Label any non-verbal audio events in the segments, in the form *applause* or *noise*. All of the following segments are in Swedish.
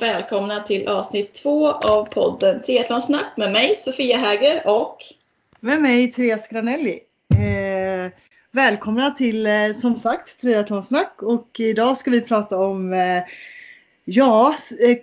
och välkomna till avsnitt två av podden Triathlonsnack med mig Sofia Häger och med mig Therese Granelli. Eh, välkomna till eh, som sagt Triathlonsnack och idag ska vi prata om eh, ja, eh,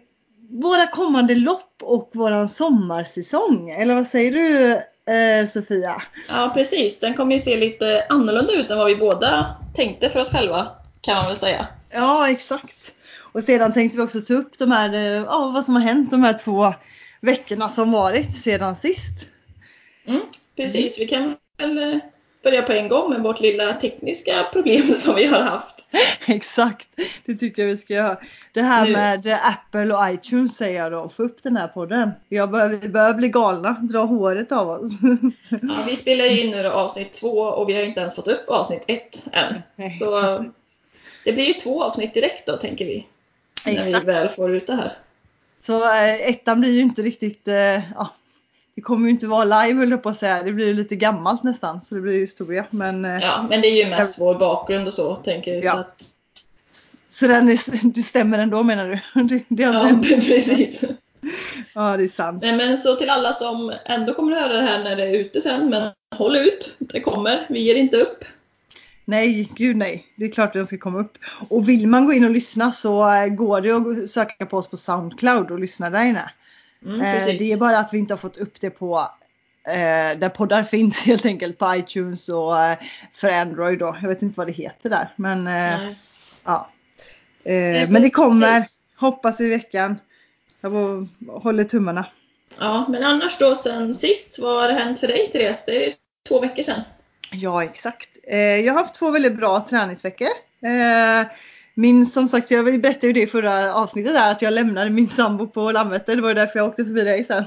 våra kommande lopp och våran sommarsäsong. Eller vad säger du eh, Sofia? Ja precis, den kommer ju se lite annorlunda ut än vad vi båda tänkte för oss själva kan man väl säga. Ja exakt. Och sedan tänkte vi också ta upp de här, eh, ja, vad som har hänt de här två veckorna som varit sedan sist. Mm, precis, vi kan väl eh, börja på en gång med vårt lilla tekniska problem *laughs* som vi har haft. *laughs* Exakt, det tycker jag vi ska göra. Det här nu. med Apple och iTunes säger jag då, få upp den här podden. Jag bör, vi börjar bli galna, dra håret av oss. Ja, vi spelar in nu avsnitt två och vi har inte ens fått upp avsnitt ett än. Så det blir ju två avsnitt direkt då tänker vi. När vi väl får ut det här. Så äh, ettan blir ju inte riktigt, äh, ja, det kommer ju inte vara live höll jag på att säga. Det blir ju lite gammalt nästan så det blir historia. Men, äh, ja, men det är ju mest vår bakgrund och så tänker jag. Ja. Så, att... så den är, det stämmer ändå menar du? *laughs* Det, det ja, *laughs* precis. Ja, det är sant. Nej, men så till alla som ändå kommer att höra det här när det är ute sen, men håll ut, det kommer, vi ger inte upp. Nej, gud nej. Det är klart att den ska komma upp. Och vill man gå in och lyssna så eh, går det att söka på oss på Soundcloud och lyssna där inne. Mm, eh, det är bara att vi inte har fått upp det på eh, där poddar *laughs* finns helt enkelt på iTunes och eh, för Android då. Jag vet inte vad det heter där. Men eh, ja. Eh, men det kommer. Precis. Hoppas i veckan. Jag håller tummarna. Ja, men annars då sen sist, vad har hänt för dig Therese? Det är två veckor sedan. Ja exakt. Eh, jag har haft två väldigt bra träningsveckor. Eh, min, som sagt, jag berättade ju det i förra avsnittet där att jag lämnade min sambo på Landvetter. Det var ju därför jag åkte förbi dig sen.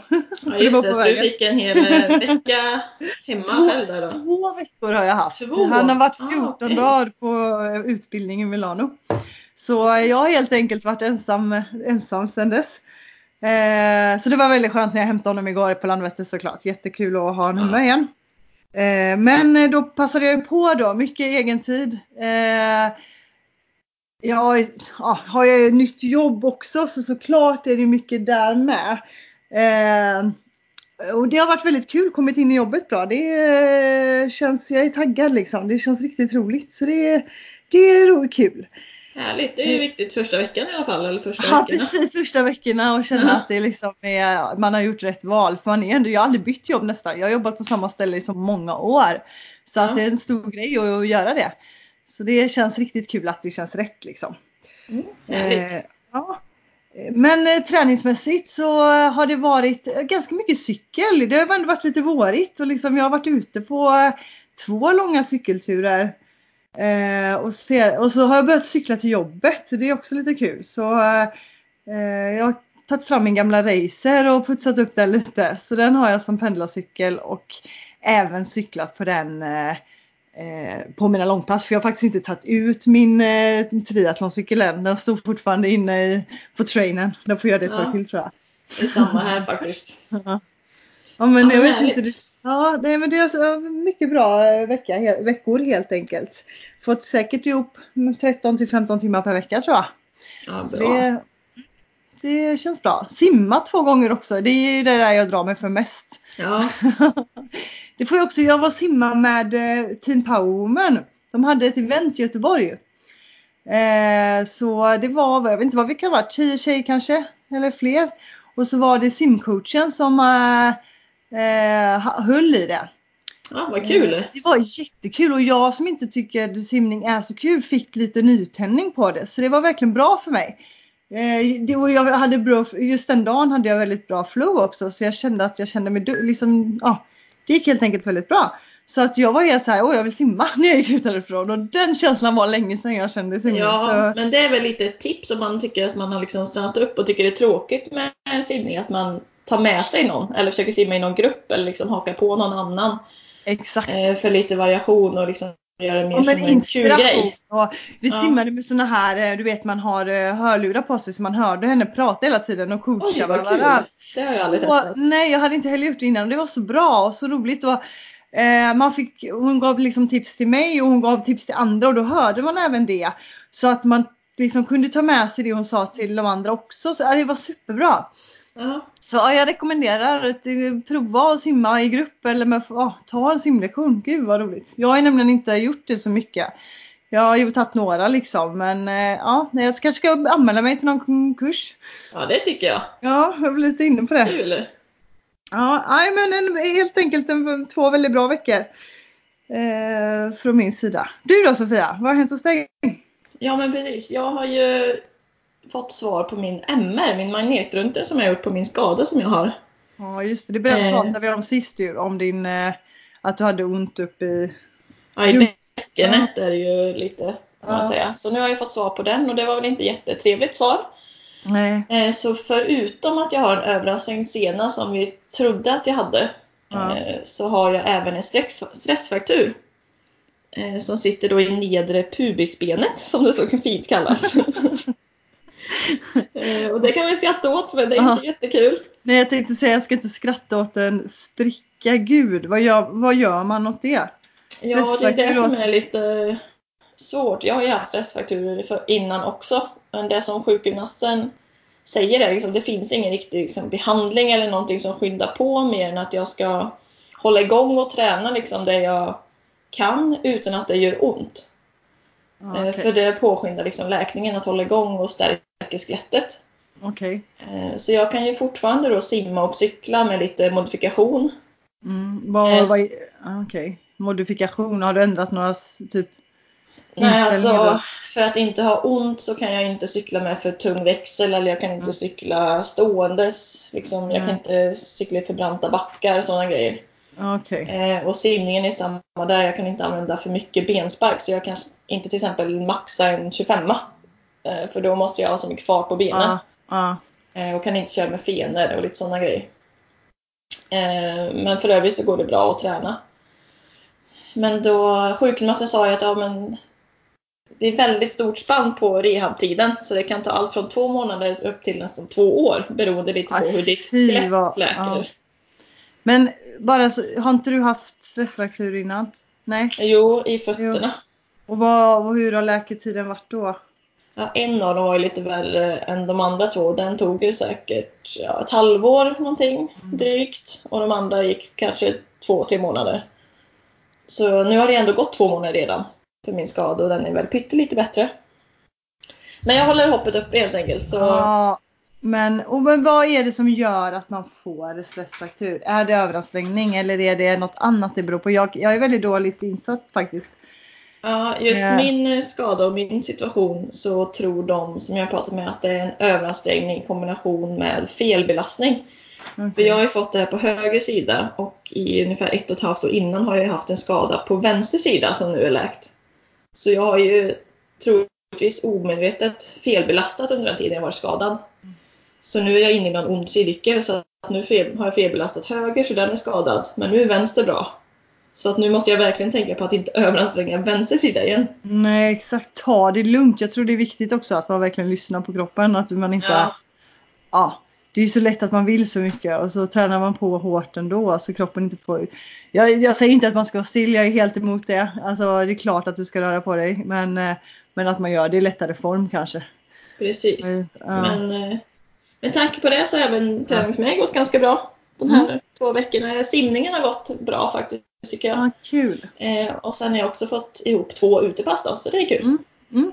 Ja just *laughs* det, så du fick en hel eh, vecka hemma två, själv där då? Två veckor har jag haft. Två? Han har varit 14 ah, okay. dagar på utbildning i Milano. Så jag har helt enkelt varit ensam, ensam sedan dess. Så det var väldigt skönt när jag hämtade honom igår på Landvetter såklart. Jättekul att ha honom med igen. Eh, men eh, då passade jag på då, mycket egen tid. Eh, jag, ja, har jag ett nytt jobb också så såklart är det mycket där med. Eh, och det har varit väldigt kul, kommit in i jobbet bra. Det eh, känns, jag är taggad liksom. Det känns riktigt roligt. Så det, det är kul. Härligt, det är ju mm. viktigt första veckan i alla fall. Eller första ja veckorna. precis, första veckorna och känna mm. att det liksom är, man har gjort rätt val. För man är ändå, jag har aldrig bytt jobb nästan. Jag har jobbat på samma ställe i så många år. Så ja. att det är en stor grej att, att göra det. Så det känns riktigt kul att det känns rätt liksom. Mm, härligt. Eh, ja. Men eh, träningsmässigt så har det varit ganska mycket cykel. Det har ändå varit lite vårigt och liksom jag har varit ute på eh, två långa cykelturer Eh, och, ser, och, så har jag börjat cykla till jobbet. Det är också lite kul. Så eh, jag har tagit fram min gamla racer och putsat upp den lite. Så den har jag som pendlarcykel och även cyklat på den eh, eh på mina långpass. För jag har faktiskt inte tagit ut min eh, triathloncykel än. Den står fortfarande inne i, på trainen. Den får göra det ett tag till tror jag. Det är samma här faktiskt. *laughs* ja men ja, jag vet inte. Ja, nej, men det är mycket bra eh, vecka, he veckor helt enkelt. Fått säkert ihop 13 till 15 timmar per vecka tror jag. Ja. Det, det, känns bra. Simma två gånger också. Det är ju det där jag drar mig för mest. Ja. *laughs* det får jag också. Jag var simma med eh, Team Powerwoman. De hade ett event i Göteborg. Eh, så det var, jag vet inte vad vi kan vara, 10 tjejer kanske, eller fler. Och så var det simcoachen som eh, eh, höll i det. Ja, vad kul! Eh, det var jättekul och jag som inte tycker simning är så kul fick lite nytändning på det. Så det var verkligen bra för mig. Eh, det, och jag hade bra, just den dagen hade jag väldigt bra flow också så jag kände att jag kände mig liksom, ja, det gick helt enkelt väldigt bra. Så att jag var helt såhär, åh jag vill simma *laughs* när jag gick ut därifrån och den känslan var länge sedan jag kände simning. Ja, så... men det är väl lite ett tips om man tycker att man har liksom stannat upp och tycker det är tråkigt med simning, att man tar med sig någon eller försöker simma i någon grupp eller liksom hakar på någon annan. Exakt. Eh, för lite variation och liksom göra det mer ja, som en kul grej. Och vi ja. simmade med såna här, eh, du vet man har eh, hörlurar på sig så man hörde henne prata hela tiden och coacha varandra. Det har jag aldrig testat. Nej, jag hade inte heller gjort det innan och det var så bra och så roligt. Och, eh, man fick, hon gav liksom tips till mig och hon gav tips till andra och då hörde man även det. Så att man liksom kunde ta med sig det hon sa till de andra också. Så det var superbra. Ja. Så ja, jag rekommenderar att prova att simma i grupp eller med, ja, ta en simlektion. Gud vad roligt. Jag har nämligen inte gjort det så mycket. Jag har ju tagit några liksom men eh, ja, jag kanske ska anmäla mig till någon kurs. Ja det tycker jag. Ja, jag blir lite inne på det. Kul. Ja, nej, men en, helt enkelt en, två väldigt bra veckor. Eh, från min sida. Du då Sofia, vad har hänt hos dig? Ja men precis, jag har ju fått svar på min MR, min magnetröntgen som jag gjort på min skada som jag har. Ja just det, det eh. pratade vi om sist ju, om din, eh, att du hade ont upp i... Ja i bäckenet är det ju lite, kan man säga. Så nu har jag fått svar på den och det var väl inte jättetrevligt svar. Nej. Eh, så förutom att jag har en överansträngd sena som vi trodde att jag hade ja. Eh, så har jag även en stressfraktur. Eh, som sitter då i nedre pubisbenet som det så fint kallas. *laughs* *laughs* *laughs* och det kan man ju skratta åt men det är ja. inte jättekul. Nej jag tänkte säga jag ska inte skratta åt en spricka. Gud vad gör, vad gör man åt det? Ja det är det som är lite svårt. Jag har ju haft stressfrakturer innan också. Men det som sjukgymnasten säger är liksom, det finns ingen riktig liksom, behandling eller någonting som skyndar på mer än att jag ska hålla igång och träna liksom, det jag kan utan att det gör ont. Okay. För det påskyndar liksom läkningen att hålla igång och stärka skelettet. Okay. Så jag kan ju fortfarande då simma och cykla med lite modifikation. Mm, vad, vad, okay. Modifikation, har du ändrat några typ Nej, alltså för att inte ha ont så kan jag inte cykla med för tung växel eller jag kan inte mm. cykla ståendes. Liksom, jag kan inte cykla i för branta backar och sådana grejer. Okay. Eh, och simningen är samma där. Jag kan inte använda för mycket benspark så jag kan inte till exempel maxa en 25 eh, För då måste jag ha så mycket fart på benen. Ah, ah. Eh, och kan inte köra med fenor och lite sådana grejer. Eh, men för övrigt så går det bra att träna. Men då sjukgymnasten sa ju att ja, men det är väldigt stort spann på rehabtiden. Så det kan ta allt från två månader upp till nästan två år beroende lite på hur ditt skelett läker. Ja. Men bara så, har inte du haft stressfraktur innan? Nej? Jo, i fötterna. Jo. Och vad, hur har läketiden varit då? Ja, en av dem var ju lite värre än de andra två. Den tog ju säkert ja, ett halvår någonting mm. drygt. Och de andra gick kanske två, tre månader. Så nu har det ändå gått två månader redan för min skada och den är väl pyttelite bättre. Men jag håller hoppet uppe helt enkelt. Så... Ja, men, och men vad är det som gör att man får stressfraktur? Är det överansträngning eller är det något annat det beror på? Jag, jag är väldigt dåligt insatt faktiskt. Ja, just äh... min skada och min situation så tror de som jag har pratat med att det är en överansträngning i kombination med felbelastning. Okay. För jag har ju fått det här på höger sida och i ungefär ett och ett halvt år innan har jag haft en skada på vänster sida som nu är läkt. Så jag har ju troligtvis omedvetet felbelastat under den tiden jag var skadad. Så nu är jag inne i en ond cirkel så att nu har jag felbelastat höger så den är skadad. Men nu är vänster bra. Så att nu måste jag verkligen tänka på att inte *laughs* överanstränga vänster sida igen. Nej exakt, ta det lugnt. Jag tror det är viktigt också att man verkligen lyssnar på kroppen. Att man inte... Ja. ja det är ju så lätt att man vill så mycket och så tränar man på hårt ändå så kroppen inte får... Jag, jag säger inte att man ska vara still, jag är helt emot det. Alltså det är klart att du ska röra på dig men, eh, men att man gör det i lättare form kanske. Precis. Ja. Men eh, med tanke på det så har även träningen för mig gått ganska bra de här mm. två veckorna. Simningen har gått bra faktiskt tycker jag. Ja, kul. Eh, och sen har jag också fått ihop två utepass då, så det är kul. Mm. Mm.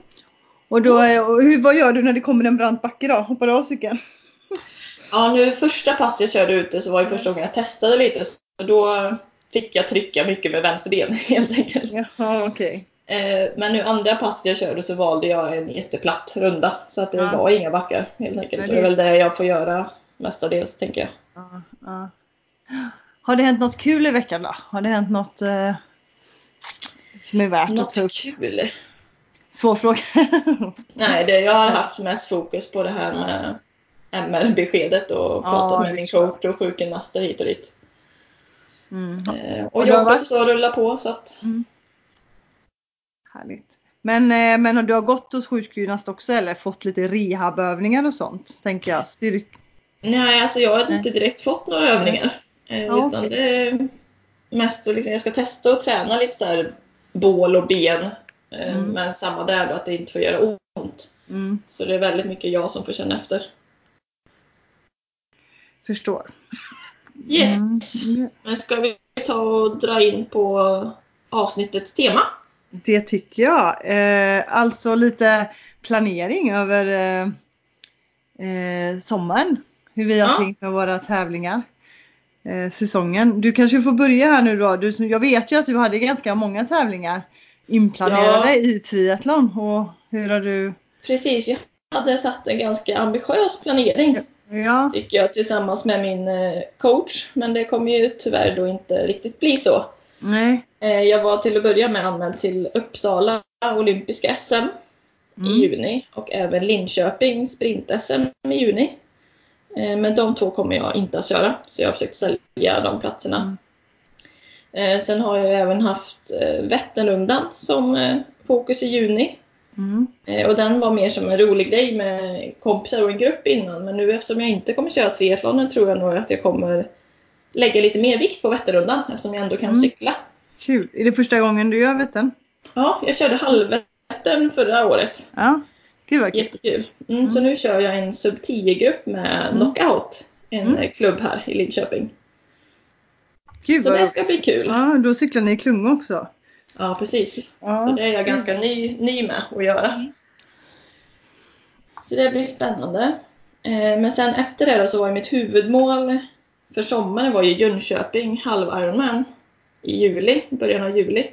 Och, då, och hur, vad gör du när det kommer en brant backe då? Hoppar du av cykeln? *laughs* Ja, nu första passet jag körde ute så var ju första gången jag testade lite. Så då fick jag trycka mycket med vänster ben *laughs* helt enkelt. Jaha, okay. Eh, men nu andra passet jag körde så valde jag en jätteplatt runda. Så att det ja. var inga backar helt enkelt. Nej, det, är... det är väl det jag får göra mestadels tänker jag. Ja, ja. Har det hänt något kul i veckan då? Har det hänt något eh, som är värt något att ta upp? kul? Svår fråga. *laughs* Nej, det, jag har haft mest fokus på det här med MR-beskedet och pratat med min coach och sjukgymnaster hit och dit. Mm. Eh, och, och jobbet varit... så rullar på så att... Mm. Härligt. Men, eh, men du har gått hos sjukgymnast också eller fått lite rehabövningar och sånt? Tänker jag. Styrk... Nej, alltså jag har inte direkt fått några övningar. Eh, ja, utan okay. det är mest liksom, jag ska testa och träna lite så här bål och ben. Eh, mm. Men samma där då, att det inte får göra ont. Mm. Så det är väldigt mycket jag som får känna efter. Förstår. Yes. Mm. Men ska vi ta och dra in på avsnittets tema? Det tycker jag. Eh, alltså lite planering över eh, eh, sommaren. Hur vi har ja. tänkt med våra tävlingar. Eh, säsongen. Du kanske får börja här nu då. Du, jag vet ju att du hade ganska många tävlingar inplanerade ja. i triathlon. Och hur har du? Precis, jag hade satt en ganska ambitiös planering. Ja. Tycker jag tillsammans med min eh, coach. Men det kommer ju tyvärr då inte riktigt bli så. Nej. Eh, jag var till att börja med anmäld till Uppsala olympiska SM mm. i juni och även Linköping sprint-SM i juni. Eh, men de två kommer jag inte att köra, så jag har försökt sälja de platserna. Mm. Sen har jag även haft Vätternrundan som fokus i juni. Mm. Och den var mer som en rolig grej med kompisar och en grupp innan. Men nu eftersom jag inte kommer köra triathlonen tror jag nog att jag kommer lägga lite mer vikt på Vätternrundan eftersom jag ändå kan mm. cykla. Kul! Är det första gången du gör Vättern? Ja, jag körde halvvättern förra året. Ja, Gud vad kul! Jättekul! Mm, mm. Så nu kör jag en sub 10-grupp med mm. Knockout, en mm. klubb här i Linköping. Gud, så det ska bli kul! Ja, då cyklar ni i klunga också? Ja, precis. Ja. Så det är jag ganska ny, ny med att göra. Mm. Så det blir spännande. Eh, men sen efter det då så var mitt huvudmål för sommaren var ju Jönköping halv Ironman i juli, början av juli.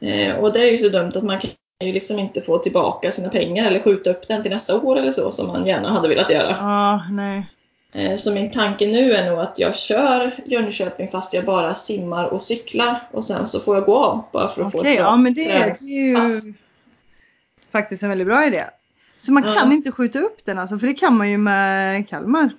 Eh, och det är ju så dumt att man kan ju liksom inte få tillbaka sina pengar eller skjuta upp den till nästa år eller så som man gärna hade velat göra. Ja, nej. Eh, så min tanke nu är nog att jag kör Jönköping fast jag bara simmar och cyklar och sen så får jag gå av bara för att okay, få ett bra ja men det, det är ju faktiskt en väldigt bra idé. Så man kan ja. inte skjuta upp den alltså, för det kan man ju med Kalmar.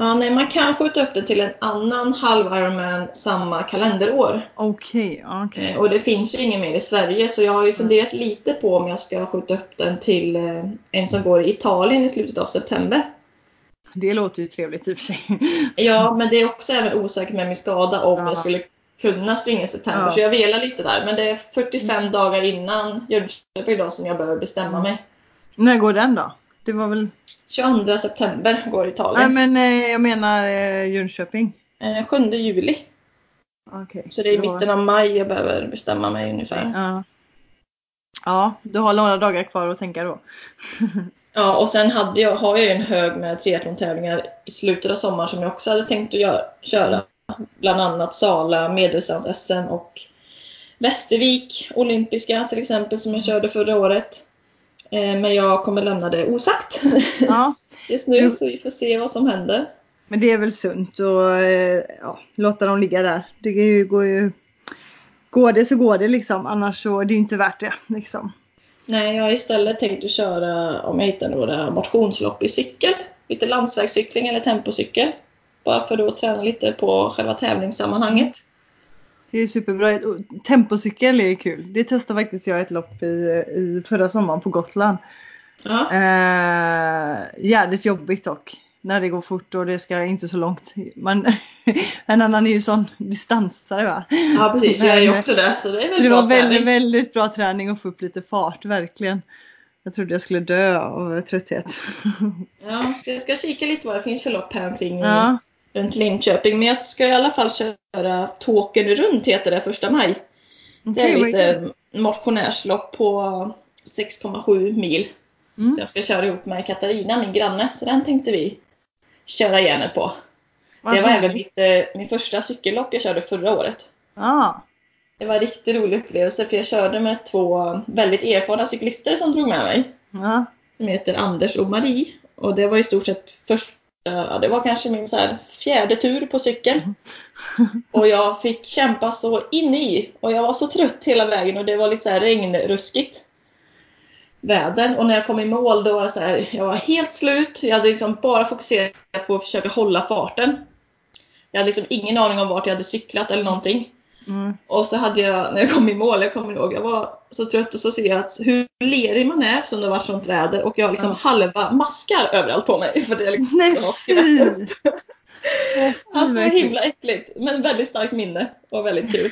Ja, nej, man kan skjuta upp den till en annan halv Ironman samma kalenderår. Okej, okay, okay. Eh, och det finns ju ingen mer i Sverige så jag har ju funderat lite på om jag ska skjuta upp den till eh, en som går i Italien i slutet av september. Det låter ju trevligt i och för sig. *laughs* Ja, men det är också även osäkert med min skada om ja. jag skulle kunna springa i september. Ja. Så jag velar lite där. Men det är 45 mm. dagar innan Jönköping då som jag behöver bestämma mm. mig. När går den då? Det var väl... 22 september går Italien. Nej men eh, jag menar eh, Jönköping. Eh, 7 juli. Okay, så det är i mitten av maj jag behöver bestämma mig ungefär. Ja. ja, du har några dagar kvar att tänka då. *laughs* Ja, och sen hade jag, har jag ju en hög med triathlon-tävlingar i slutet av sommaren som jag också hade tänkt att göra, köra. Bland annat Sala, Medelsands-SM och Västervik olympiska till exempel som jag körde förra året. Eh, men jag kommer lämna det osagt ja. *laughs* just nu så vi får se vad som händer. Men det är väl sunt att eh, ja, låta dem ligga där. Det går ju, går det så går det liksom annars så är det inte värt det. Liksom. Nej, jag har istället tänkt att köra, om jag hittar några motionslopp i cykel. Lite landsvägscykling eller tempocykel. Bara för att träna lite på själva tävlingssammanhanget. Det är superbra. Tempocykel är kul. Det testade faktiskt jag ett lopp i, i förra sommaren på Gotland. Ja. Eh, jävligt jobbigt dock när det går fort och det ska inte så långt. Man, *laughs* en annan är ju sån distansare va? Ja precis, jag är ju också det. Så det, är så det var väldigt, väldigt bra träning att få upp lite fart, verkligen. Jag trodde jag skulle dö av trötthet. *laughs* Ja, jag ska kika lite vad det finns för lopp här omkring ja. Runt Linköping. Men jag ska i alla fall köra Tåken runt heter det första maj. Det är lite motionärslopp på 6,7 mil. Mm. Så jag ska köra ihop med Katarina, min granne. Så den tänkte vi köra järnet på. Vad det var även mitt, eh, min första cykellopp jag körde förra året. Ah. Det var en riktigt rolig upplevelse för jag körde med två väldigt erfarna cyklister som drog med mig. Ah. Som heter Anders och Marie. Och det var i stort sett första, ja, det var kanske min så här fjärde tur på cykel. *laughs* och jag fick kämpa så in i och jag var så trött hela vägen och det var lite så här regnruskigt väder. Och när jag kom i mål då var jag så här, jag var helt slut. Jag hade liksom bara fokuserat på att försöka hålla farten. Jag hade liksom ingen aning om vart jag hade cyklat eller någonting. Mm. Och så hade jag, när jag kom i mål, jag kommer ihåg, jag var så trött och så ser jag att hur lerig man är som det var sånt väder och jag har liksom mm. halva maskar överallt på mig för det är liksom Nej, har skvätt upp. alltså himla äckligt men väldigt starkt minne och väldigt kul.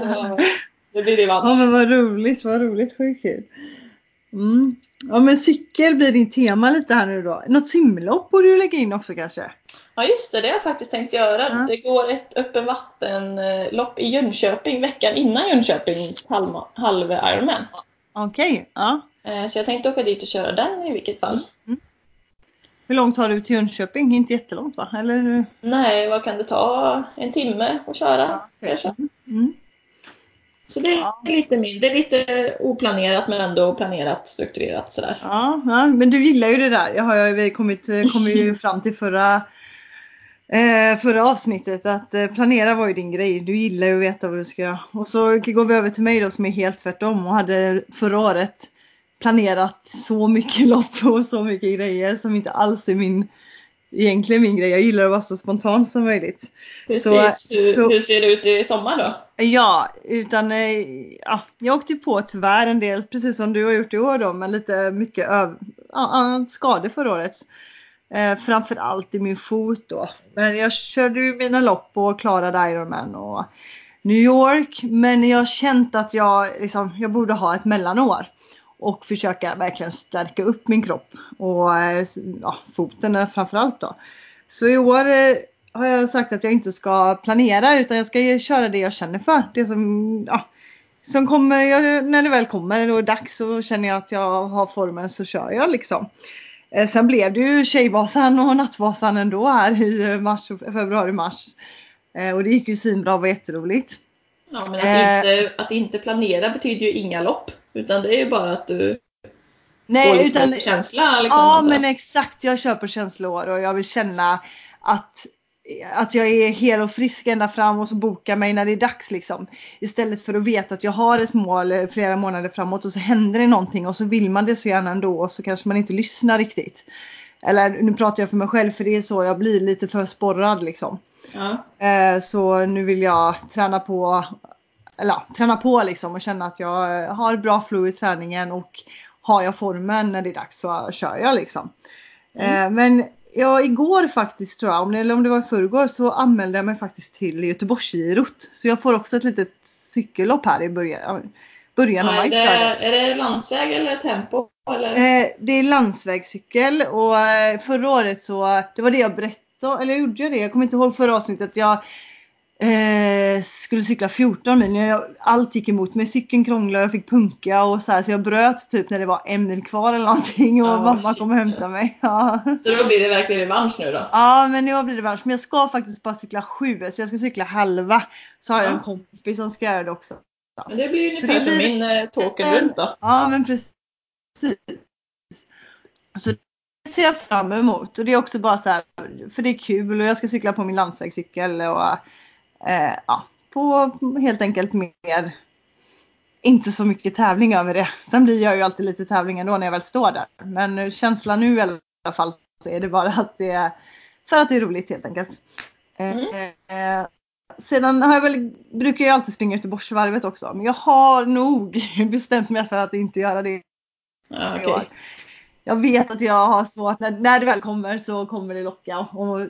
Så det blir revansch. Ja men vad roligt, vad roligt, sjukt kul. Mm. Ja men cykel blir din tema lite här nu då. Något simlopp borde du lägga in också kanske? Ja just det, det har jag faktiskt tänkt göra. Ja. Det går ett öppen vattenlopp i Jönköping veckan innan Jönköpings halv, Ironman. Okej, okay. ja. Eh, så jag tänkte åka dit och köra den i vilket fall. Mm. Hur långt har du till Jönköping? Inte jättelångt va? Eller? Nej, vad kan det ta? En timme att köra ja, okay. kanske. Mm. Så det är ja. lite min, det är lite oplanerat men ändå planerat, strukturerat sådär. Ja, ja men du gillar ju det där. Jag har ju kommit, *laughs* kommit ju fram till förra eh, förra avsnittet att eh, planera var ju din grej. Du gillar ju att veta vad du ska göra. Och så går vi över till mig då som är helt tvärtom och hade förra året planerat så mycket *laughs* lopp och så mycket grejer som inte alls är min egentligen min grej. Jag gillar att vara så spontan som möjligt. Precis. Så, hur, så, hur ser det ut i sommar då? Ja, utan eh, ja, jag åkte på tyvärr en del, precis som du har gjort i år då, men lite mycket öv, ja, skador förra året. Eh, framförallt i min fot då. Men jag körde ju mina lopp och klarade Ironman och New York. Men jag har känt att jag, liksom, jag borde ha ett mellanår. Och försöka verkligen stärka upp min kropp. Och eh, ja, foten eh, framförallt då. Så i år eh, har jag sagt att jag inte ska planera utan jag ska köra det jag känner för. Det som, ja, som kommer, när det väl kommer och är dags så känner jag att jag har formen så kör jag liksom. Eh, sen blev det ju Tjejvasan och Nattvasan ändå här i mars, februari-mars. Eh, och det gick ju svinbra och var jätteroligt. Ja, men att, eh, inte, att inte planera betyder ju inga lopp. Utan det är ju bara att du Nej, går lite utan, på känsla. Liksom, ja, men exakt. Jag kör på känsloår och jag vill känna att att jag är hel och frisk ända fram och så bokar mig när det är dags liksom. Istället för att veta att jag har ett mål flera månader framåt och så händer det någonting och så vill man det så gärna ändå och så kanske man inte lyssnar riktigt. Eller nu pratar jag för mig själv för det är så jag blir lite för sporrad liksom. Ja. Eh, så nu vill jag träna på, eller träna på liksom och känna att jag har bra flow i träningen och har jag formen när det är dags så kör jag liksom. Mm. Eh, men ja, igår faktiskt tror jag, eller om det var i förrgår, så anmälde jag mig faktiskt till Göteborgsgirot. Så jag får också ett litet cykellopp här i början, början av maj. Är det landsväg eller tempo? Eller? Eh, det är landsvägscykel och eh, förra året så, det var det jag berättade, eller gjorde jag det? Jag kommer inte ihåg förra avsnittet. Jag eh, skulle cykla 14 mil. Jag, allt gick emot mig. Cykeln krånglade, jag fick punka och så här, så jag bröt typ när det var en mil kvar eller någonting och oh, mamma shit. kom och hämtade mig. *laughs* Ja. Så då blir det verkligen revansch nu då? Ja, men nu blir det revansch. Men jag ska faktiskt bara cykla sju, så jag ska cykla halva. Så har jag en kompis som ska göra det också. Men det blir ungefär som min eh, Tåken runt då. Ja, men precis. Så det ser jag fram emot och det är också bara så här, för det är kul och jag ska cykla på min landsvägscykel och eh, ja, få helt enkelt mer, inte så mycket tävling över det. Sen blir jag ju alltid lite tävling ändå när jag väl står där. Men känslan nu i alla fall så är det bara att det är för att det är roligt helt enkelt. Eh, mm. Eh, sedan har jag väl, brukar jag alltid springa Göteborgsvarvet också. Men jag har nog *laughs* bestämt mig för att inte göra det ja, okay. Jag vet att jag har svårt, när, när det väl kommer så kommer det locka. Och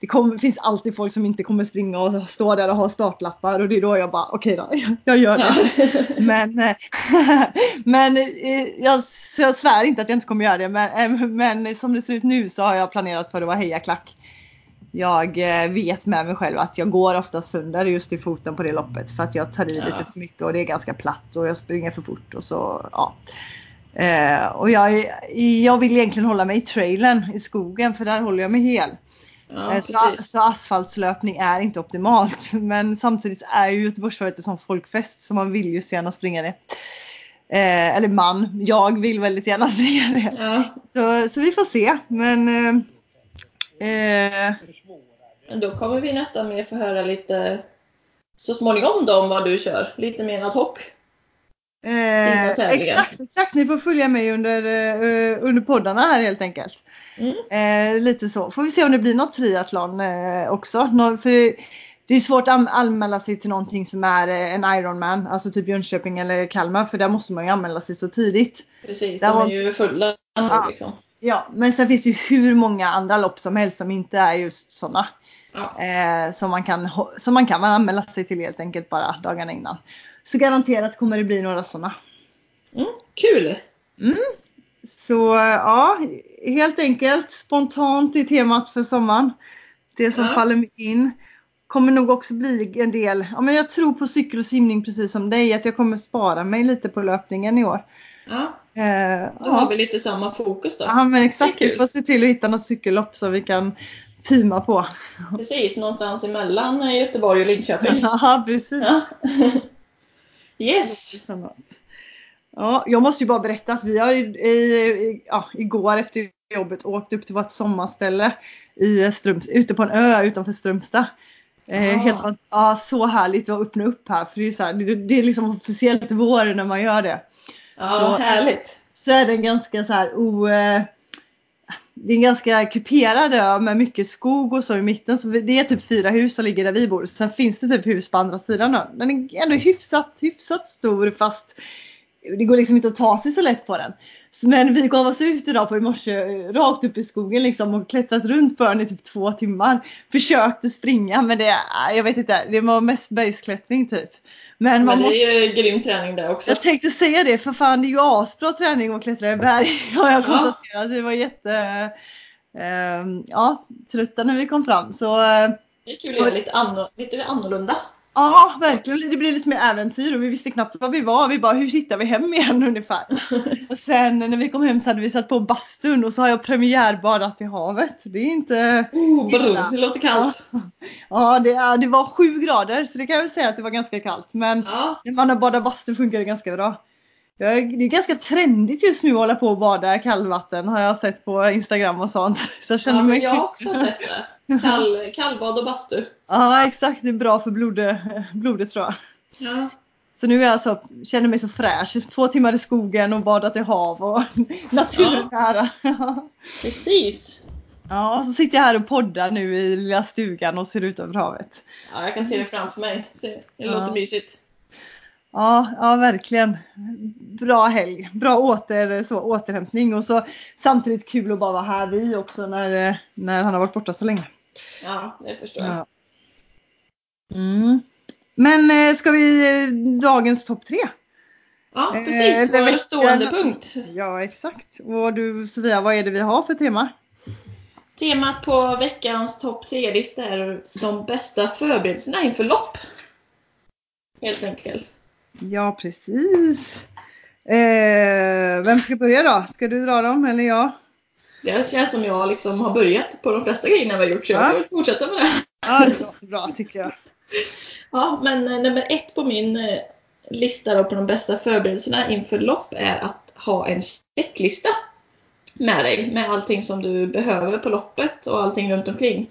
det kommer, finns alltid folk som inte kommer springa och stå där och ha startlappar och det är då jag bara okej okay då, *laughs* jag gör det. Ja. *laughs* men eh, *laughs* men eh, jag, jag svär inte att jag inte kommer göra det men, eh, men som det ser ut nu så har jag planerat för att vara hejaklack. Jag vet med mig själv att jag går ofta sönder just i foten på det loppet för att jag tar i ja. lite för mycket och det är ganska platt och jag springer för fort och så ja. Eh, och jag, jag vill egentligen hålla mig i trailen i skogen för där håller jag mig hel. Ja, eh, så, så, asfaltslöpning är inte optimalt. *laughs* Men samtidigt är ju Göteborgsvarvet en sån folkfest så man vill ju så gärna springa det. Eh, eller man, jag vill väldigt gärna *laughs* springa det. Ja. Så, så vi får se. Men, eh, Men då kommer vi nästan mer få höra lite så småningom då om vad du kör. Lite mer ad hoc. Eh, exakt, exakt, ni får följa mig under, uh, under poddarna här helt enkelt. Mm. Eh, lite så. Får vi se om det blir något triathlon eh, också. Nå för det är svårt att anmäla sig till någonting som är eh, en Ironman, alltså typ Jönköping eller Kalmar, för där måste man ju anmäla sig så tidigt. Precis, där de är ju fulla ja, liksom. Ja, men sen finns det ju hur många andra lopp som helst som inte är just sådana. Ja. Eh, som, man kan, som man kan anmäla sig till helt enkelt bara dagarna innan. Så garanterat kommer det bli några sådana. Mm, kul! Mm. Så ja, helt enkelt spontant i temat för sommaren. Det som ja. faller mig in. Kommer nog också bli en del, ja men jag tror på cykel och simning precis som dig, att jag kommer spara mig lite på löpningen i år. Ja. Eh, då ja. har vi lite samma fokus då. Ja men exakt, vi får se till att hitta något cykellopp så vi kan teama på. Precis, någonstans emellan Göteborg och Linköping. *laughs* Ja, precis. Ja. Yes! Ja, jag måste ju bara berätta att vi har i, i, ja, igår efter jobbet åkt upp till vårt sommarställe i Ströms, ute på en ö utanför Strömstad. Eh, helt, ja, så härligt att öppna upp här för det är, så här, det, det, är liksom officiellt vår när man gör det. Ja, så, härligt. Så är den ganska så här o, eh, det är en ganska kuperad ö med mycket skog och så i mitten. Så det är typ fyra hus som ligger där vi bor. Sen finns det typ hus på andra sidan ön. Den är ändå hyfsat, hyfsat stor fast det går liksom inte att ta sig så lätt på den. Men vi gav oss ut idag på i morse rakt upp i skogen liksom och klättrat runt på ön i typ två timmar. Försökte springa men det, jag vet inte, det var mest bergsklättring typ. Men, man men det måste... är ju grym träning det också. Jag tänkte säga det, för fan det är ju asbra träning att klättra i berg *laughs* har jag konstaterat. Det var jätte eh, ja, trötta när vi kom fram. Så, det är kul att göra lite, anno, lite annorlunda. Ja, verkligen. Det blev lite mer äventyr och vi visste knappt var vi var. Vi bara, hur hittar vi hem igen *laughs* ungefär? *laughs* och sen när vi kom hem så hade vi satt på bastun och så har jag premiärbadat i havet. Det är inte... Oh, brr, det låter kallt. Ja, det, det var sju grader så det kan jag väl säga att det var ganska kallt. Men ja. när man har badat bastu funkar det ganska bra. Det är ganska trendigt just nu att hålla på och bada kallvatten har jag sett på Instagram och sånt. *laughs* Så jag, känner ja, mig... jag har också sett det. Kall, kallbad och bastu. Ja exakt, det är bra för blodet, blodet tror jag. Ja. Så nu är jag så, känner mig så fräsch. Två timmar i skogen och badat i hav och *laughs* naturen ja. nära. Precis. Ja, så sitter jag här och poddar nu i lilla stugan och ser ut över havet. Ja, jag kan se det framför mig. Det ja. låter mysigt. Ja, ja verkligen. Bra helg. Bra åter, så, återhämtning och så samtidigt kul att bara vara här vi också när, när han har varit borta så länge. Ja, det förstår jag. Ja. Mm. Men eh, ska vi dagens topp tre? Ja, eh, precis. Eh, Vår stående punkt. Ja, exakt. Och du Sofia, vad är det vi har för tema? Temat på veckans topp tre-lista är de bästa förberedelserna inför lopp. Helt enkelt. Ja, precis. Eh, vem ska börja då? Ska du dra dem eller jag? Det känns som jag liksom har börjat på de flesta grejerna vi har gjort så jag ja. kan fortsätta med det. Ja, det låter bra tycker jag. *laughs* Ja, men eh, nummer ett på min eh, lista då på de bästa förberedelserna inför lopp är att ha en checklista med dig med allting som du behöver på loppet och allting runt omkring.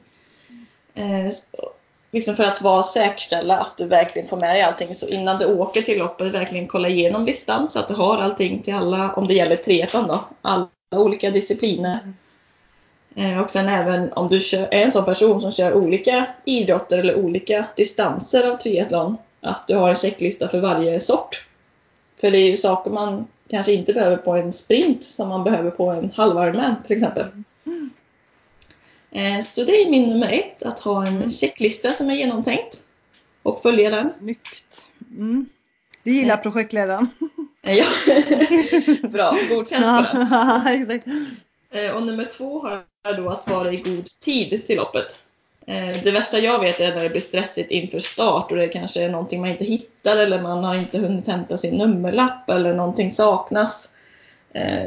Eh, liksom för att vara säkerställa att du verkligen får med dig allting. Så innan du åker till loppet, verkligen kolla igenom listan så att du har allting till alla, om det gäller triathlon då, alla olika discipliner. Eh, och sen även om du kör, är en sån person som kör olika idrotter eller olika distanser av triathlon, att du har en checklista för varje sort. För det är ju saker man kanske inte behöver på en sprint som man behöver på en halvarmän till exempel. Mm. Eh, så det är min nummer ett, att ha en checklista som är genomtänkt och följa den. Snyggt! Mm. Du gillar eh. projektledaren. *laughs* Ja, *laughs* bra. Godkänt på den. *laughs* Eh, och nummer två har jag då att vara i god tid till loppet. Det värsta jag vet är när det blir stressigt inför start och det kanske är någonting man inte hittar eller man har inte hunnit hämta sin nummerlapp eller någonting saknas.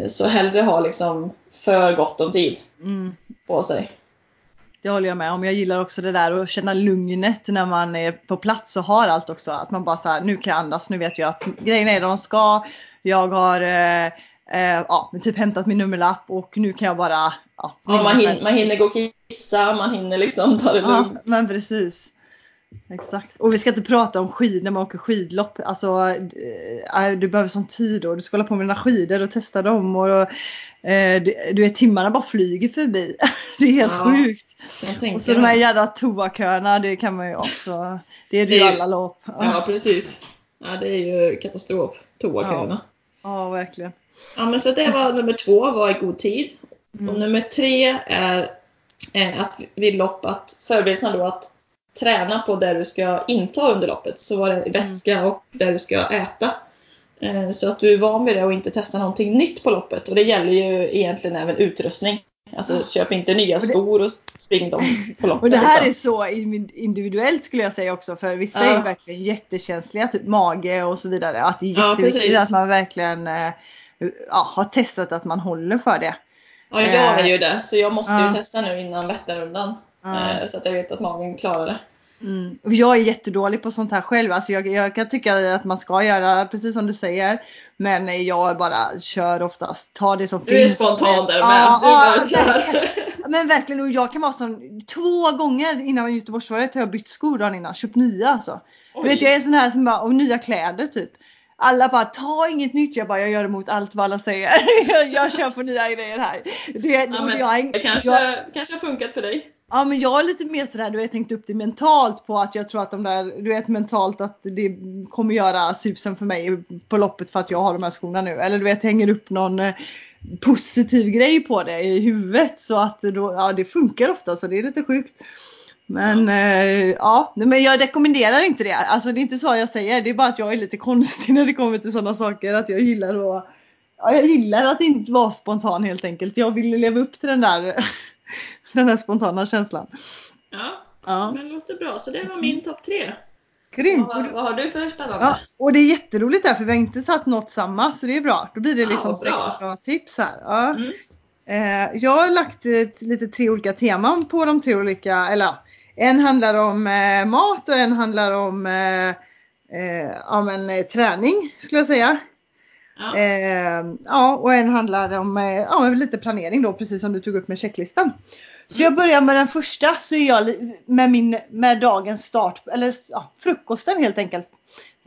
Så hellre ha liksom för gott om tid mm. på sig. Det håller jag med om. Jag gillar också det där att känna lugnet när man är på plats och har allt också. Att man bara så här, nu kan jag andas, nu vet jag att grejerna är där de ska. Jag har eh, eh, ja, typ hämtat min nummerlapp och nu kan jag bara... Ja, ja man, hinner, man hinner gå och kissa, man hinner liksom ta det lugnt. Ja, men precis. Exakt. Och vi ska inte prata om skid när man åker skidlopp. Alltså, äh, du behöver sån tid och du ska hålla på med dina skidor och testa dem. Och, äh, du vet, timmarna bara flyger förbi. *laughs* det är helt ja, sjukt. Och så de här jävla toaköerna, det kan man ju också. Det är det ju alla lopp. Ja, precis. Ja, det är ju katastrof, toaköerna. Ja. ja, verkligen. Ja, men så det var nummer två, var i god tid. Mm. Och nummer tre är eh, att vid lopp, att förberedelserna då att träna på där du ska inta under loppet. Så var det mm. vätska och där du ska äta. Eh, så att du är van vid det och inte testar någonting nytt på loppet. Och det gäller ju egentligen även utrustning. Alltså köp inte nya skor och spring dem på loppet. *laughs* Och det här liksom. är så individuellt skulle jag säga också för vissa ja. är verkligen jättekänsliga, typ mage och så vidare. Att det är jätteviktigt ja, att man verkligen eh, ja, har testat att man håller för det. Ja, jag är eh, ju det. Så jag måste ju testa nu innan Vätternrundan. Så att jag vet att magen klarar det. Mm. Jag är jättedålig på sånt här själv. Alltså jag, jag, kan tycka att man ska göra precis som du säger. Men jag bara kör oftast. Ta det som du finns. Du är spontan där med. Ah, du bara ah, kör. *laughs* Men verkligen, och jag kan vara som två gånger innan Göteborgsvarvet har jag bytt skor dagen innan. Köpt nya alltså. Du vet jag är sån här som bara, och nya kläder typ. Alla bara ta inget nytt. Jag bara jag gör emot allt vad alla säger. *laughs* jag kör på nya grejer här. Det, ja, men, jag, det kanske, jag, kanske har funkat för dig. Ja men jag är lite mer sådär, du har tänkt upp det mentalt på att jag tror att de där, du vet mentalt att det kommer göra susen för mig på loppet för att jag har de här skorna nu. Eller du vet hänger upp någon eh, positiv grej på det i huvudet så att då, ja det funkar ofta så det är lite sjukt. Men ja. Eh, ja, men jag rekommenderar inte det. Alltså det är inte så jag säger, det är bara att jag är lite konstig *laughs* när det kommer till sådana saker. Att jag gillar att, ja, jag gillar att inte vara spontan helt enkelt. Jag vill leva upp till den där *laughs* den här spontana känslan. Ja, ja. men det låter bra. Så det var min topp tre. Grymt! Vad, vad, har du för spännande? Ja, och det är jätteroligt där för vi har inte satt något samma så det är bra. Då blir det liksom ja, sex bra tips här. Ja. Mm. Eh, jag har lagt ett, lite tre olika teman på de tre olika, eller en handlar om eh, mat och en handlar om eh, eh ja, men, eh, träning skulle jag säga. Ja. Eh, ja, och en handlar om ja, lite planering då, precis som du tog upp med checklistan. Så jag börjar med den första, så är jag med, min, med dagens start, eller ja, frukosten helt enkelt,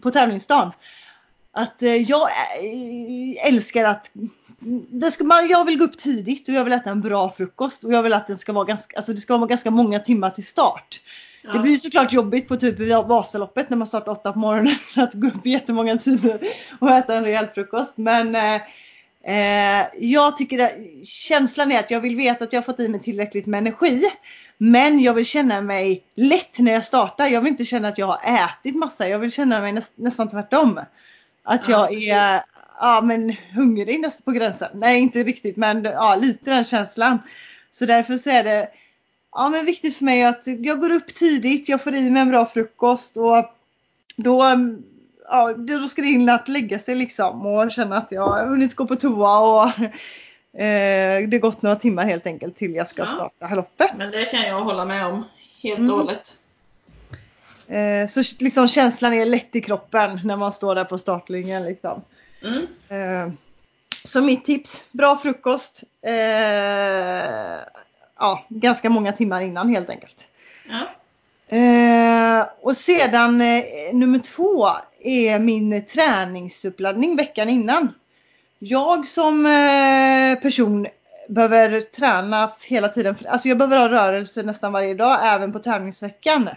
på tävlingsdagen. Att eh, jag eh, älskar att det ska, man, jag vill gå upp tidigt och jag vill äta en bra frukost och jag vill att den ska vara ganska, alltså det ska vara ganska många timmar till start. Ja. Det blir såklart jobbigt på typ Vasaloppet när man startar åtta på morgonen *laughs* att gå upp jättemånga tider och äta en rejäl frukost. Men eh, eh, jag tycker att känslan är att jag vill veta att jag har fått i mig tillräckligt med energi. Men jag vill känna mig lätt när jag startar. Jag vill inte känna att jag har ätit massa. Jag vill känna mig näst, nästan tvärtom. Att jag är ja, men hungrig nästan på gränsen. Nej, inte riktigt, men ja, lite den känslan. Så därför så är det ja, men viktigt för mig att jag går upp tidigt, jag får i mig en bra frukost och då, ja, då ska det in att lägga sig liksom och känna att jag har hunnit gå på toa och *laughs* eh, det gått några timmar helt enkelt till jag ska ja. starta loppet. Men det kan jag hålla med om helt och mm. hållet. Eh, så liksom känslan är lätt i kroppen när man står där på startlinjen liksom. Mm. Eh, så mitt tips, bra frukost. Eh, ja, ganska många timmar innan helt enkelt. Ja. Eh, och sedan eh, nummer två är min träningsuppladdning veckan innan. Jag som eh, person behöver träna hela tiden. Alltså jag behöver ha rörelse nästan varje dag även på tävlingsveckan.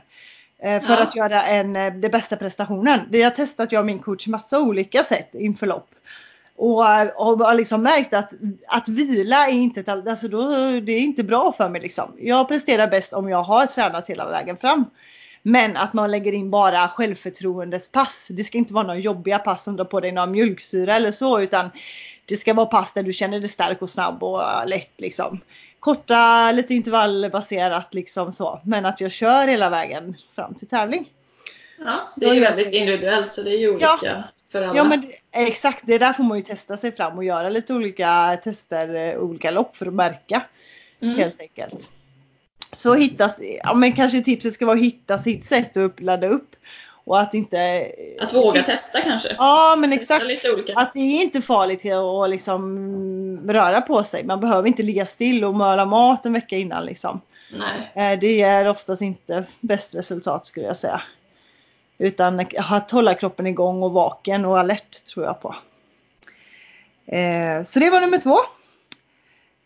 Eh, för ja. att göra en, eh, den bästa prestationen. Det har testat jag och min coach massa olika sätt inför lopp. Och, har liksom märkt att, att vila är inte, ett, alltså då, det är inte bra för mig. Liksom. Jag presterar bäst om jag har tränat hela vägen fram. Men att man lägger in bara självförtroendespass. Det ska inte vara några jobbiga pass som drar på dig några mjölksyra eller så. Utan det ska vara pass där du känner dig stark och snabb och lätt liksom. Korta, lite intervallbaserat liksom så. Men att jag kör hela vägen fram till tävling. Ja, det är ju väldigt individuellt så det är ju olika. Ja för alla. Ja men exakt, det där får man ju testa sig fram och göra lite olika tester, eh, olika lopp för att märka. Mm. Helt enkelt. Så hittas, ja men kanske tipset ska vara att hitta sitt sätt att ladda upp. Och att inte... Att våga testa kanske? Ja men exakt. Att det är inte farligt att liksom röra på sig. Man behöver inte ligga still och möla mat en vecka innan liksom. Nej. Eh, det ger oftast inte bäst resultat skulle jag säga. Utan att hålla kroppen igång och vaken och alert tror jag på. Eh, så det var nummer två.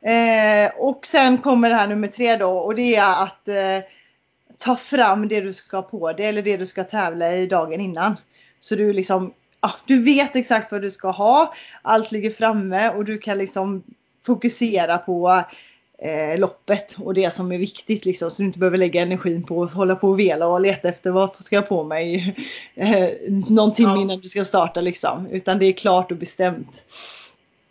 Eh, och sen kommer det här nummer tre då och det är att eh, ta fram det du ska på dig eller det du ska tävla i dagen innan. Så du liksom, ja, du vet exakt vad du ska ha. Allt ligger framme och du kan liksom fokusera på eh, loppet och det som är viktigt liksom. Så du inte behöver lägga energin på att hålla på och vela och leta efter vad ska jag på mig *laughs* eh, någon timme ja. innan du ska starta liksom. Utan det är klart och bestämt.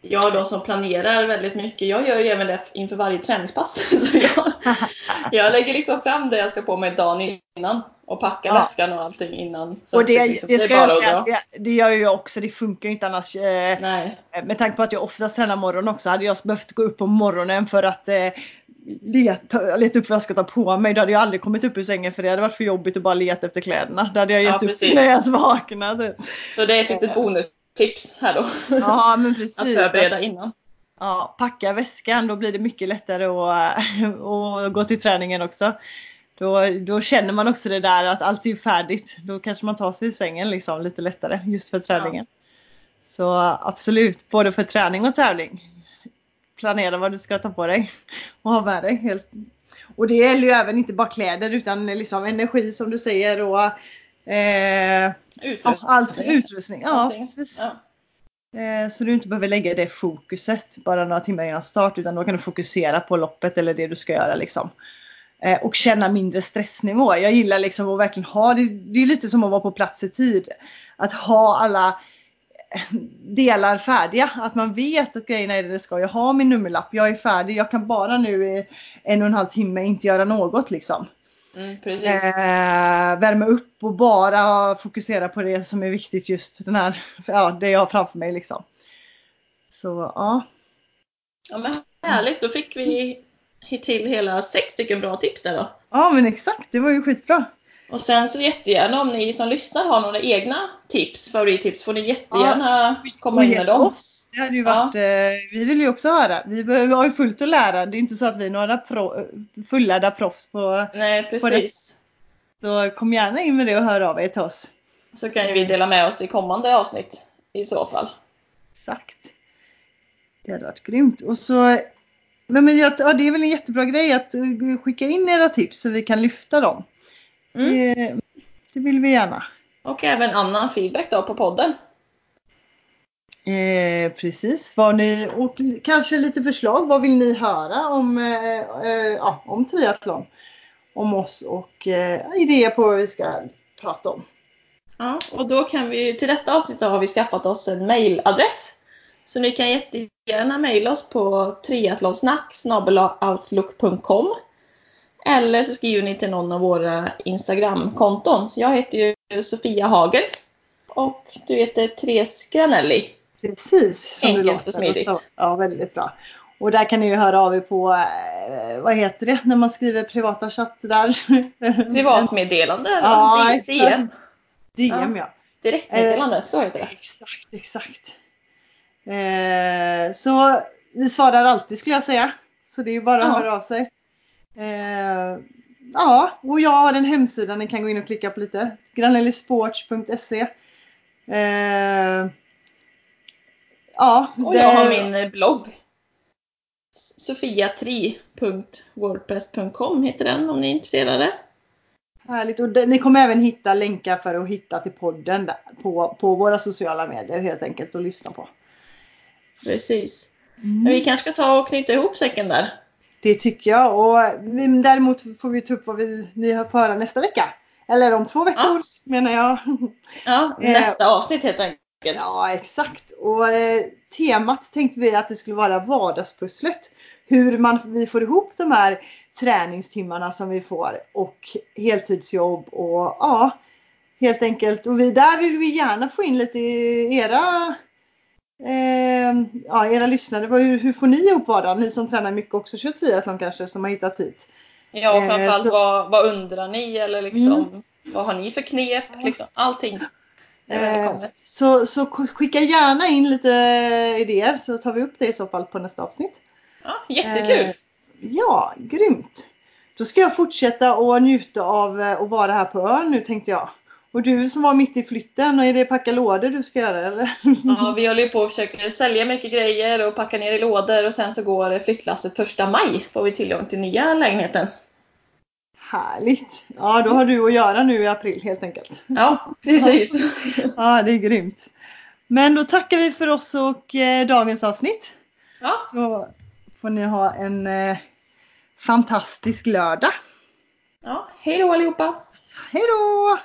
Jag de som planerar väldigt mycket, jag gör ju även det inför varje träningspass. *laughs* Så jag, *laughs* jag lägger liksom fram det jag ska på mig dagen innan och packar ja. väskan och allting innan. och det, det, liksom, det ska det jag säga, det, det gör jag också, det funkar ju inte annars. Eh, Nej. Med tanke på att jag oftast tränar morgon också, hade jag behövt gå upp på morgonen för att eh, leta, leta upp vad jag ska ta på mig. Då hade jag aldrig kommit upp ur sängen för det hade varit för jobbigt att bara leta efter kläderna. Då hade jag gett ja, upp när jag vaknade. Så det är ett litet bonus tips här då. Ja, men *laughs* precis. att förbereda innan. Ja, packa väskan, då blir det mycket lättare att, *laughs* att gå till träningen också. Då, då känner man också det där att allt är färdigt. Då kanske man tar sig ur sängen liksom lite lättare just för träningen. Ja. Så absolut, både för träning och tävling. Planera vad du ska ta på dig och ha med dig. Helt. Och det gäller ju även inte bara kläder utan liksom energi som du säger och eh, utrustning. Ja, allt, utrustning. Ja, precis. Ja. Eh, så du inte behöver lägga det fokuset bara några timmar innan start utan då kan du fokusera på loppet eller det du ska göra liksom. Eh, och känna mindre stressnivå. Jag gillar liksom att verkligen ha, det, det är lite som att vara på plats i tid. Att ha alla delar färdiga. Att man vet att grejerna är det det ska. Jag har min nummerlapp, jag är färdig. Jag kan bara nu i en och en halv timme inte göra något liksom. Mm. Eh, värma upp och bara fokusera på det som är viktigt just den här, ja, det jag har framför mig liksom. Så ja. Ja men härligt, då fick vi till hela sex stycken bra tips där då. Ja men exakt, det var ju skitbra. Och sen så jättegärna om ni som lyssnar har några egna tips, favorittips, får ni jättegärna ja, komma in med dem. Oss. Det hade ju varit, ja. eh, vi vill ju också höra. Vi, har ju fullt att lära. Det är inte så att vi är några pro, fullärda proffs på, Nej, precis. På så kom gärna in med det och hör av er till oss. Så kan ju vi dela med oss i kommande avsnitt i så fall. Exakt. Det hade varit grymt. Och så men, men ja, det är väl en jättebra grej att eh, skicka in era tips så vi kan lyfta dem. Mm. Det, det, vill vi gärna. Och även annan feedback då på podden. Eh, precis, vad ni, och kanske lite förslag. Vad vill ni höra om, eh, eh, om triathlon? Om oss och eh, idéer på vad vi ska prata om. Ja, och då kan vi, till detta avsnitt har vi skaffat oss en mailadress. Så ni kan jättegärna mejla oss på triathlonsnack outlook.com eller så skriver ni till någon av våra Instagramkonton. Jag heter ju Sofia Hager. Och du heter Therese Granelli. Precis. Som Enkelt och smidigt. Ja, väldigt bra. Och där kan ni ju höra av er på, eh, vad heter det, när man skriver privata chatt där? *laughs* Privatmeddelande ja, DM. DM ja. Direktmeddelande, eh, så heter det. Exakt, exakt. Eh, så vi svarar alltid skulle jag säga. Så det är bara att ja. höra av sig. Eh, ja, och jag har en hemsida ni kan gå in och klicka på lite. granellisports.se eh, Ja. Och jag har min blogg. sofiatri.wordpress.com heter den om ni är intresserade. Härligt och det, ni kommer även hitta länkar för att hitta till podden där, på, på våra sociala medier helt enkelt och lyssna på. Precis. Mm. Men vi kanske ska ta och knyta ihop säcken där. Det tycker jag. Och vi, däremot får vi ta upp vad vi, ni har på höra nästa vecka. Eller om två veckor ja. menar jag. *laughs* Ja, eh, nästa avsnitt helt enkelt. Ja, exakt. Och eh, temat tänkte vi att det skulle vara vardagspusslet. Hur man, vi får ihop de här träningstimmarna som vi får och heltidsjobb och ja, helt enkelt. Och vi, där vill vi gärna få in lite era Eh, ja, era lyssnare, hur, hur får ni ihop vardagen? Ni som tränar mycket också kör triathlon kanske som har hittat hit. Ja, och framförallt eh, vad, vad undrar ni eller liksom mm. vad har ni för knep? Liksom, allting. Eh, så, så skicka gärna in lite idéer så tar vi upp det i så fall på nästa avsnitt. Ja, jättekul! Eh, ja, grymt! Då ska jag fortsätta och njuta av att vara här på ön nu tänkte jag. Och du som var mitt i flytten, är det packa lådor du ska göra eller? Ja, vi håller ju på att försöka sälja mycket grejer och packa ner i lådor och sen så går flyttlasset första maj. Får vi tillgång till nya lägenheten. Härligt! Ja, då har du att göra nu i april helt enkelt. Ja, precis. *laughs* ja, det är grymt. Men då tackar vi för oss och eh, dagens avsnitt. Ja. Så får ni ha en eh, fantastisk lördag. Ja, hej då allihopa! Hej då!